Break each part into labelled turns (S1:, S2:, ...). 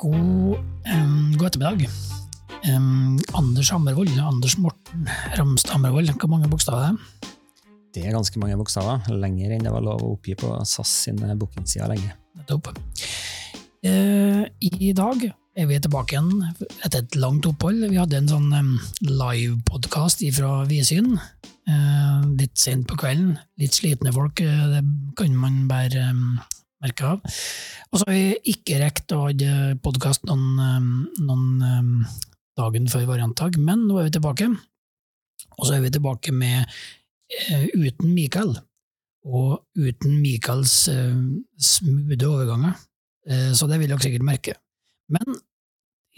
S1: God, um, god ettermiddag. Um, Anders Hammervoll, Anders Morten Ramstad Hammervoll, hvor mange bokstaver er det?
S2: Det er ganske mange bokstaver, lenger enn det var lov å oppgi på SAS sine bookingsider lenge.
S1: Nettopp. Uh, I dag er vi tilbake igjen etter et langt opphold. Vi hadde en sånn um, livepodkast fra Visyn. Uh, litt sent på kvelden. Litt slitne folk, uh, det kan man bare em, merke av. Og så har vi ikke rekt å ha podkast noen, noen dagen før variantdag, men nå er vi tilbake. Og så er vi tilbake med uh, uten Mikael, og uten Mikaels uh, smoothe overganger. Uh, så det vil dere sikkert merke. Men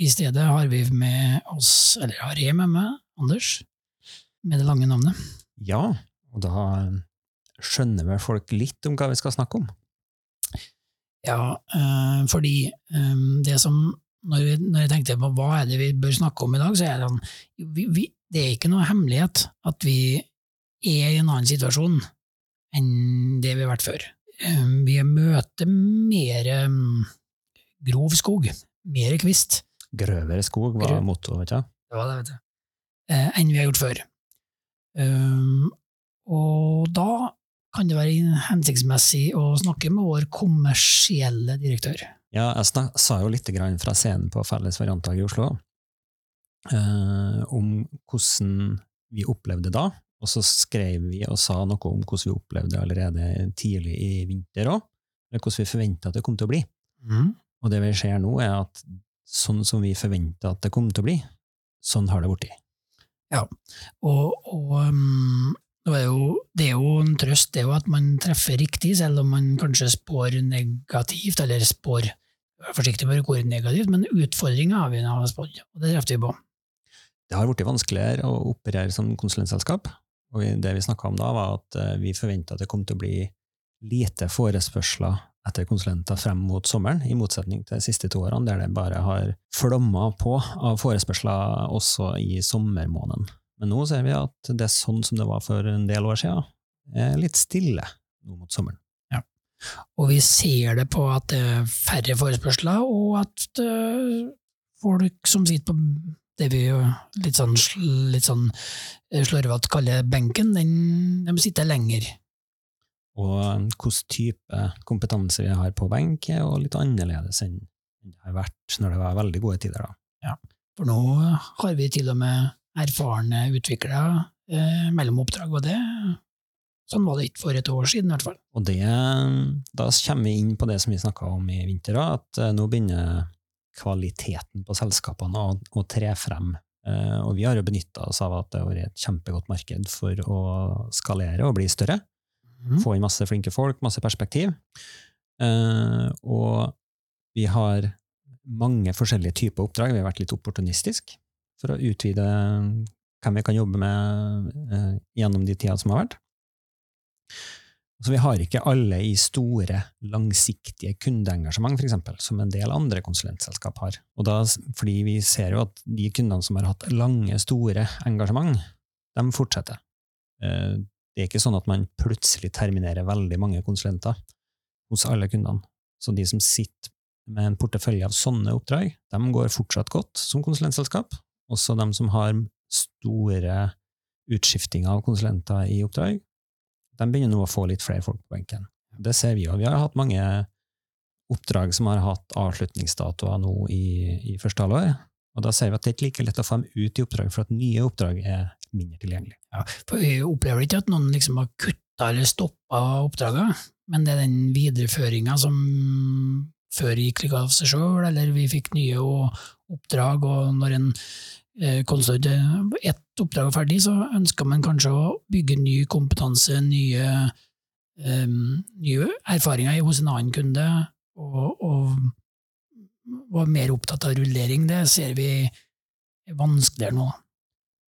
S1: i stedet har vi med oss, eller har jeg med meg, Anders, med det lange navnet.
S2: Ja, og da skjønner vel folk litt om hva vi skal snakke om.
S1: Ja, eh, fordi eh, det som når, vi, når jeg tenkte på hva er det vi bør snakke om i dag, så er det sånn vi, vi, Det er ikke noe hemmelighet at vi er i en annen situasjon enn det vi har vært før. Eh, Vi møter mer eh, grov skog, mer kvist,
S2: Grøvere skog var
S1: Grøv.
S2: mottoet, vet du.
S1: det var det, vet du, eh, enn vi har gjort før. Og da kan det være hensiktsmessig å snakke med vår kommersielle direktør.
S2: Ja, jeg sa jo litt grann fra scenen på Felles variantdag i Oslo eh, om hvordan vi opplevde da, og så skrev vi og sa noe om hvordan vi opplevde det allerede tidlig i vinter òg, hvordan vi forventa at det kom til å bli. Og det vi ser nå, er at sånn som vi forventa at det kom til å bli, sånn har det blitt.
S1: Og, og um, er jo, det er jo en trøst det er jo at man treffer riktig, selv om man kanskje spår negativt, eller spår forsiktig med å gå negativt, men utfordringer har vi nå spådd, og det treffer vi på.
S2: Det har blitt vanskeligere å operere som konsulentselskap, og det vi snakka om da, var at eh, vi forventa at det kom til å bli lite forespørsler etter konsulenter frem mot sommeren, i motsetning til de siste to årene, der det bare har flomma på av forespørsler også i sommermåneden. Men nå ser vi at det er sånn som det var for en del år siden, er litt stille nå mot sommeren.
S1: Og vi ser det på at det er færre forespørsler, og at eh, folk som sitter på det vi jo litt sånn, litt sånn slurvete kaller benken, den, de sitter lenger.
S2: Og eh, hvilken type kompetanse vi har på benk, er litt annerledes enn det har vært når det var veldig gode tider. da.
S1: For nå har vi til og med erfarne utviklere eh, mellom oppdrag, og det sånn var det ikke for et år siden, i hvert fall.
S2: Og det, da kommer vi inn på det som vi snakka om i vinter, at eh, nå begynner kvaliteten på selskapene å, å tre frem. Eh, og vi har jo benytta oss av at det har vært et kjempegodt marked for å skalere og bli større.
S1: Mm.
S2: Få inn masse flinke folk, masse perspektiv. Eh, og vi har mange forskjellige typer oppdrag. Vi har vært litt opportunistisk for å utvide hvem vi kan jobbe med eh, gjennom de tida som har vært. Så vi har ikke alle i store, langsiktige kundeengasjement, eksempel, som en del andre konsulentselskap har. Og da, fordi vi ser jo at de kundene som har hatt lange, store engasjement, de fortsetter. Eh, Det er ikke sånn at man plutselig terminerer veldig mange konsulenter hos alle kundene. Så de som sitter med en portefølje av sånne oppdrag, de går fortsatt godt som konsulentselskap. Også de som har store utskiftinger av konsulenter i oppdrag, de begynner nå å få litt flere folk på benken. Det ser vi jo. Vi har hatt mange oppdrag som har hatt avslutningsdatoer nå i, i første halvår, og da ser vi at det er ikke like lett å få dem ut i oppdrag, for at nye oppdrag er mindre tilgjengelig.
S1: Ja, for vi opplever ikke at noen liksom har kutta eller stoppa oppdragene, men det er den videreføringa som før gikk litt av seg sjøl, eller vi fikk nye oppdrag, og når en eh, konsult ett oppdrag er ferdig, så ønsker man kanskje å bygge ny kompetanse, nye, um, nye erfaringer hos en annen kunde, og, og var mer opptatt av rullering. Det ser vi er vanskeligere nå.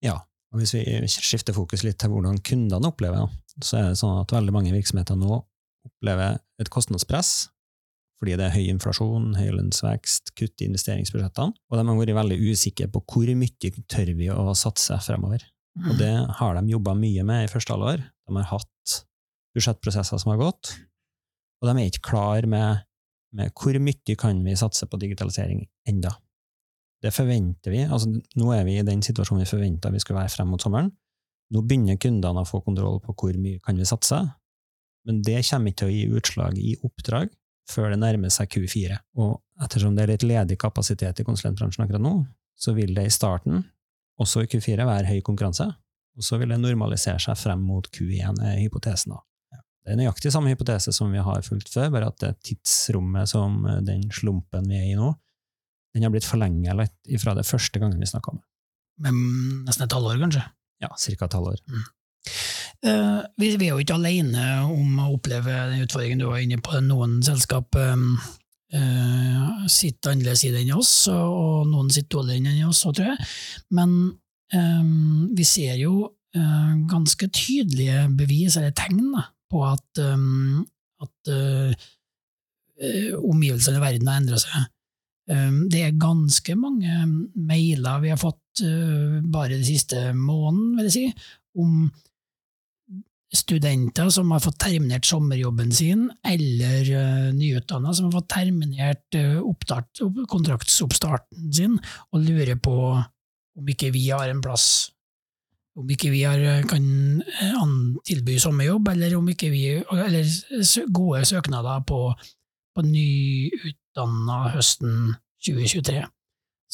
S2: Ja, og hvis vi skifter fokus litt til hvordan kundene opplever, så er det sånn at veldig mange virksomheter nå opplever et kostnadspress, fordi det er høy inflasjon, høy lønnsvekst, kutt i investeringsbudsjettene, og de har vært veldig usikre på hvor mye tør vi å satse fremover. Og det har de jobba mye med i første halvår. De har hatt budsjettprosesser som har gått, og de er ikke klar med, med hvor mye kan vi satse på digitalisering enda. Det forventer vi. altså Nå er vi i den situasjonen vi forventa vi skulle være frem mot sommeren. Nå begynner kundene å få kontroll på hvor mye kan vi satse, men det kommer ikke til å gi utslag i oppdrag før det nærmer seg Q4. Og ettersom det er litt ledig kapasitet i konsulentbransjen akkurat nå, så vil det i starten, også i Q4, være høy konkurranse, og så vil det normalisere seg frem mot Q1, er hypotesen. da. Det er nøyaktig samme hypotese som vi har fulgt før, bare at det tidsrommet som den slumpen vi er i nå, den har blitt forlenga litt fra det første gangen vi snakka om det.
S1: Med nesten et halvår, kanskje?
S2: Ja, ca. et halvår.
S1: Mm. Uh, vi, er jo ikke alene om å oppleve den utfordringen du var inne på. Noen selskap um, uh, sitter annerledes i det enn oss, og noen sitter dårligere enn oss, tror jeg. Men vi ser jo ganske tydelige bevis, eller tegn, da, på at, at omgivelsene i verden har endra seg. Det er ganske mange mailer vi har fått bare den siste måneden, vil jeg si, om studenter som har fått terminert sommerjobben sin, eller uh, nyutdanna som har fått terminert uh, oppstart, kontraktsoppstarten sin, og lurer på om ikke vi har en plass om ikke vi har, eh, kan eh, tilby sommerjobb, eller om ikke vi eller gode søknader på, på nyutdanna høsten 2023,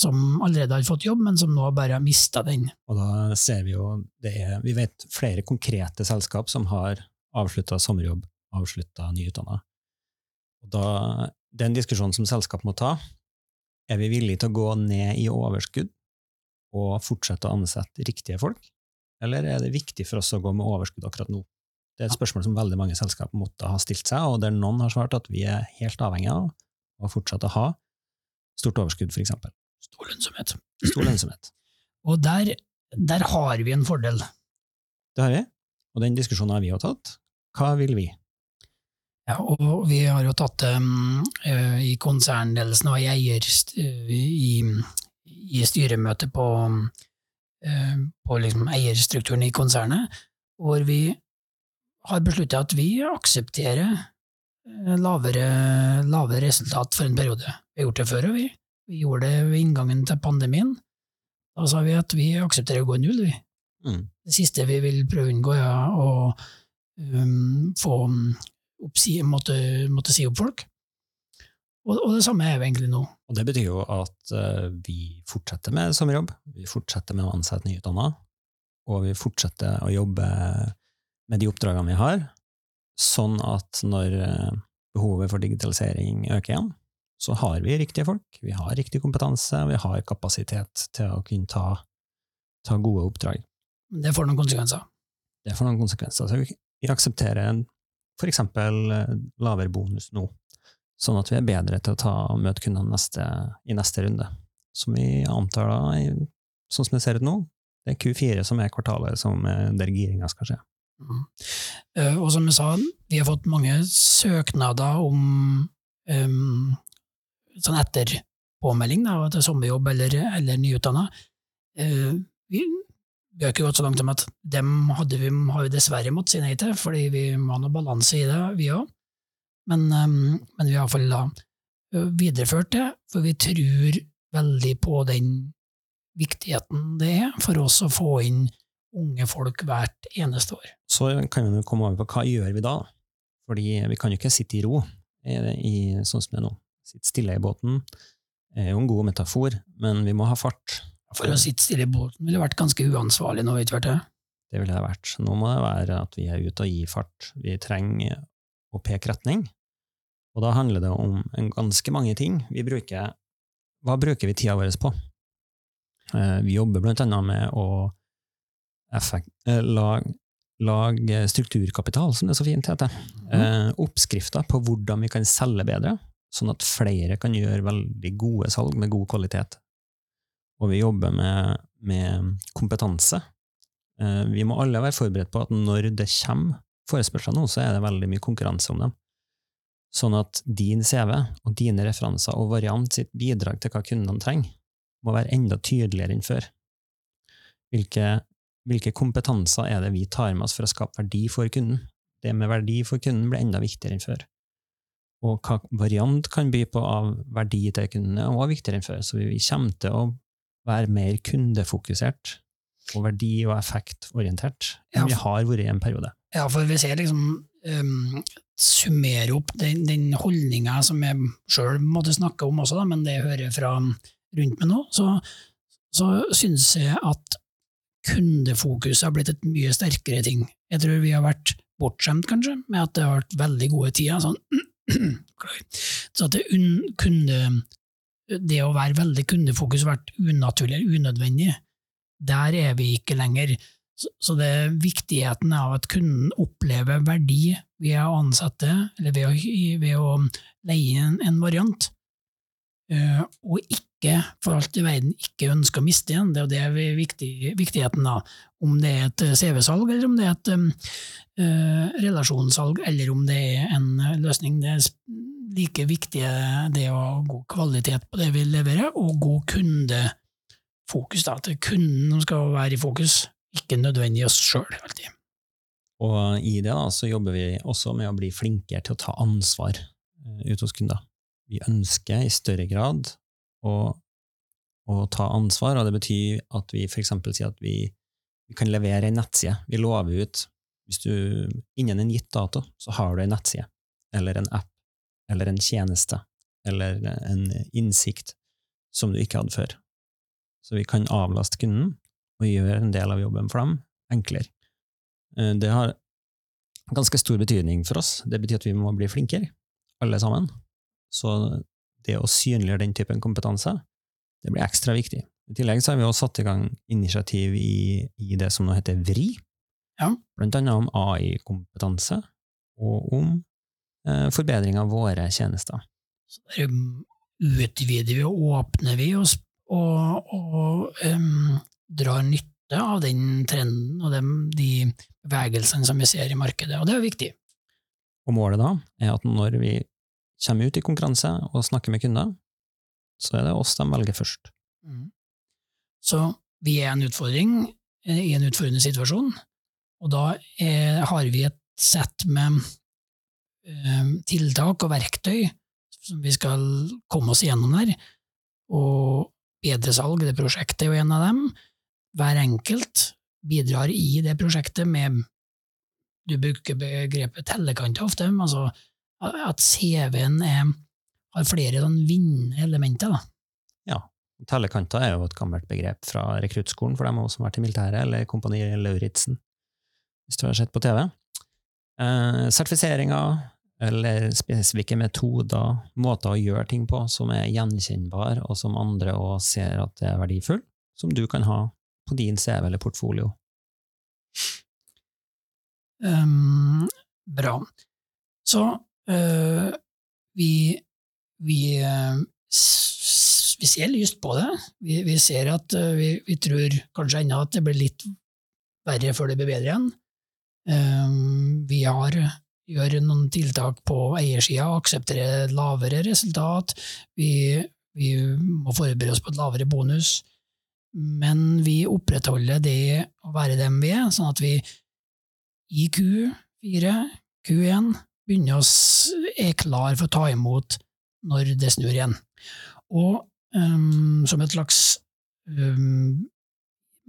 S1: som allerede har fått jobb, men som nå bare har mista den.
S2: Og da ser vi jo det er, Vi vet flere konkrete selskap som har avslutta sommerjobb, avslutta nyutdanna. Og da, den diskusjonen som selskap må ta, er vi villige til å gå ned i overskudd og fortsette å ansette riktige folk? eller er det viktig for oss å gå med overskudd akkurat nå? Det er et spørsmål som veldig mange selskap måtte ha stilt seg, og der noen har svart at vi er helt avhengig av å fortsette å ha stort overskudd, eksempel.
S1: Stor lønnsomhet.
S2: Stor lønnsomhet.
S1: Og der, der har vi en fordel.
S2: Det har vi, og den diskusjonen har vi jo tatt. Hva vil vi?
S1: Ja, og vi har jo tatt det um, i konsernledelsen og i eier i, i styremøtet på um, på liksom eierstrukturen i konsernet, hvor vi har besluttet at vi aksepterer eh, lavere, lavere resultat for en periode. Vi har gjort det før, og vi. Vi gjorde det ved inngangen til pandemien. Da sa vi at vi aksepterer å gå i null, vi. Mm. Det siste vi vil prøve å unngå, er ja, å um, få oppsi, måtte, måtte si opp folk. Og, og, det samme er jo egentlig nå.
S2: Og Det betyr jo at uh, vi fortsetter med sommerjobb, vi fortsetter med å ansette nyutdanna, og vi fortsetter å jobbe med de oppdragene vi har, sånn at når uh, behovet for digitalisering øker igjen, så har vi riktige folk, vi har riktig kompetanse, vi har kapasitet til å kunne ta, ta gode oppdrag.
S1: Det får noen konsekvenser?
S2: Det får noen konsekvenser. Så vi, aksepterer for eksempel uh, lavere bonus nå sånn at vi er bedre til å ta og møte kundene neste, i neste runde. Som vi antar da, sånn som det ser ut nå, det er Q4 som er kvartalet som der giringa skal skje. Mm.
S1: Uh, og som jeg sa, vi har fått mange søknader om um, sånn etterpåmelding da, til sommerjobb eller, eller nyutdanna. Uh, vi, vi, har ikke gått så langt som at dem hadde vi, har vi dessverre måttet si nei til, fordi vi må ha noe balanse i det, vi òg. Men, um, men vi har iallfall videreført det, for vi tror veldig på den viktigheten det er for oss å få inn unge folk hvert eneste år.
S2: Så kan vi komme over på hva gjør vi da? Fordi vi kan jo ikke sitte i ro i, sånn som det er nå. Sitte stille i båten er jo en god metafor, men vi må ha fart.
S1: For å sitte stille i båten ville vært ganske uansvarlig nå, vet du det?
S2: Det ville det vært. Nå må det være at vi er ute og gir fart. Vi trenger å peke retning. Og da handler det om en ganske mange ting. Vi bruker Hva bruker vi tida vår på? Eh, vi jobber blant annet med å effekt, eh, lage, lage strukturkapital, som det så fint heter. Mm. Oppskrifter på hvordan vi kan selge bedre, sånn at flere kan gjøre veldig gode salg med god kvalitet. Og vi jobber med, med kompetanse. Vi må alle være forberedt på at når det kommer forespørsler nå, så er det veldig mye konkurranse om dem. Sånn at din CV og dine referanser og variant sitt bidrag til hva kundene trenger, må være enda tydeligere enn før. Hvilke, hvilke, kompetanser er det vi tar med oss for å skape verdi for kunden? Det med verdi for kunden blir enda viktigere enn før. Og hva variant kan by på av verdi til kundene, er også viktigere enn før. Så vi kommer til å være mer kundefokusert og verdi- og effektorientert enn
S1: Ja,
S2: vi har vært i en periode.
S1: Ja, for hvis jeg liksom um, summerer opp den, den holdninga som jeg sjøl måtte snakke om også, da, men det jeg hører fra rundt meg nå, så, så syns jeg at kundefokuset har blitt et mye sterkere ting. Jeg tror vi har vært bortskjemt, kanskje, med at det har vært veldig gode tider. Sånn. Så at det, un, kunde, det å være veldig kundefokus vært unaturlig eller unødvendig. Der er vi ikke lenger. Så, det er viktigheten av at kunden opplever verdi ved å ansette, eller ved å, ved å leie en, en variant, og ikke for alt i verden ikke ønske å miste igjen. Det er jo det er viktig, viktigheten da. Om det er et CV-salg, eller om det er et um, uh, relasjonssalg, eller om det er en eh, løsning. Det er like viktig det å ha god kvalitet på det vi leverer, og god kundefokus. Da. At kunden skal være i fokus, ikke nødvendig oss sjøl alltid.
S2: Og i det da, så jobber vi også med å bli flinkere til å ta ansvar eh, ute hos kunder. Vi ønsker i større grad å, å ta ansvar, og det betyr at vi eksempel sier at vi, vi kan levere en nettside. Vi lover ut hvis du innen en gitt dato så har du en nettside, eller en app, eller en tjeneste, eller en innsikt som du ikke hadde før. Så vi kan avlaste kunden og gjøre en del av jobben for dem enklere. Eh, Det har ganske stor betydning for oss. Det betyr at vi må bli flinkere, alle sammen. Så det å synliggjøre den typen kompetanse, det blir ekstra viktig. I tillegg så har vi også satt i gang initiativ i, i det som nå heter VRI,
S1: Ja.
S2: blant annet om AI-kompetanse, og om eh, forbedring av våre tjenester.
S1: Så der utvider vi og åpner vi og, og, og um, drar nytte av den trenden og de, de bevegelsene som vi ser i markedet, og det er viktig.
S2: Og målet da er at når vi kommer ut i konkurranse og snakker med kunder, så er det oss de velger først.
S1: Mm. Så vi er en utfordring eh, i en utfordrende situasjon, og da er, har vi et sett med eh, tiltak og verktøy som vi skal komme oss gjennom der, og bedre salg, det prosjektet er jo en av dem. Hver enkelt bidrar i det prosjektet med Du bruker begrepet tellekanter ofte, altså at CV-en har flere sånn vinnende elementer. da.
S2: Tellekanter er jo et gammelt begrep fra rekruttskolen for som har vært i militæret, eller Kompani Lauritzen, hvis du har sett på TV. Eh, sertifiseringer, eller spesifikke metoder, måter å gjøre ting på som er gjenkjennbar, og som andre også ser at det er verdifull, som du kan ha på din CV eller portfolio.
S1: Um, bra. Så vi, vi, øh, vi ser lyst på det. Vi, vi ser at øh, vi, vi tror kanskje ennå at det blir litt verre før det blir bedre igjen. Vi har gjør noen tiltak på eiersida og aksepterer lavere resultat. Vi, vi må forberede oss på et lavere bonus. Men vi opprettholder det å være dem vi er, sånn at vi i Q4, Q1, begynner å er klar for å ta imot når det snur igjen. Og um, som et slags um,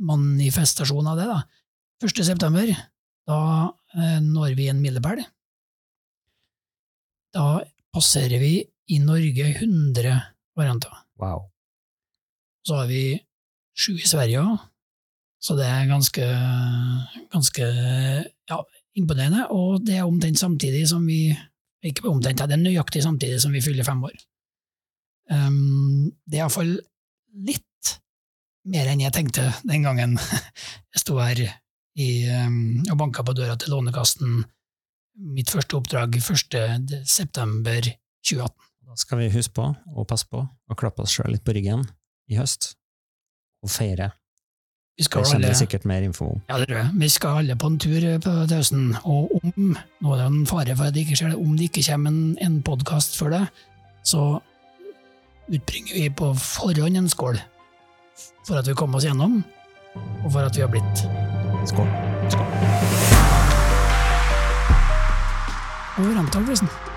S1: manifestasjon av det, da, 1. september, da uh, når vi en milepæl. Da passerer vi i Norge 100 varianter.
S2: Wow.
S1: Så har vi sju i Sverige òg, så det er ganske, ganske ja, imponerende. Og det er omtrent samtidig som vi Ikke omtrent, det er nøyaktig samtidig som vi fyller fem år. Um, det er iallfall litt mer enn jeg tenkte den gangen jeg sto her i, um, og banka på døra til Lånekassen. Mitt første oppdrag 1. september 2018.
S2: Da skal vi huske på, og passe på, å klappe oss sjøl litt på ryggen i høst, og feire.
S1: Vi
S2: Det
S1: skal
S2: kommer
S1: alle
S2: sikkert mer info om.
S1: Ja, det tror jeg. Vi skal alle på en tur på Tausen, høsten, og om nå er det en fare for at det ikke skjer det, om det ikke kommer en, en podkast før det, så utbringer vi på forhånd en skål for at vi kom oss gjennom, og for at vi har blitt
S2: Skål.
S1: over antall, forresten.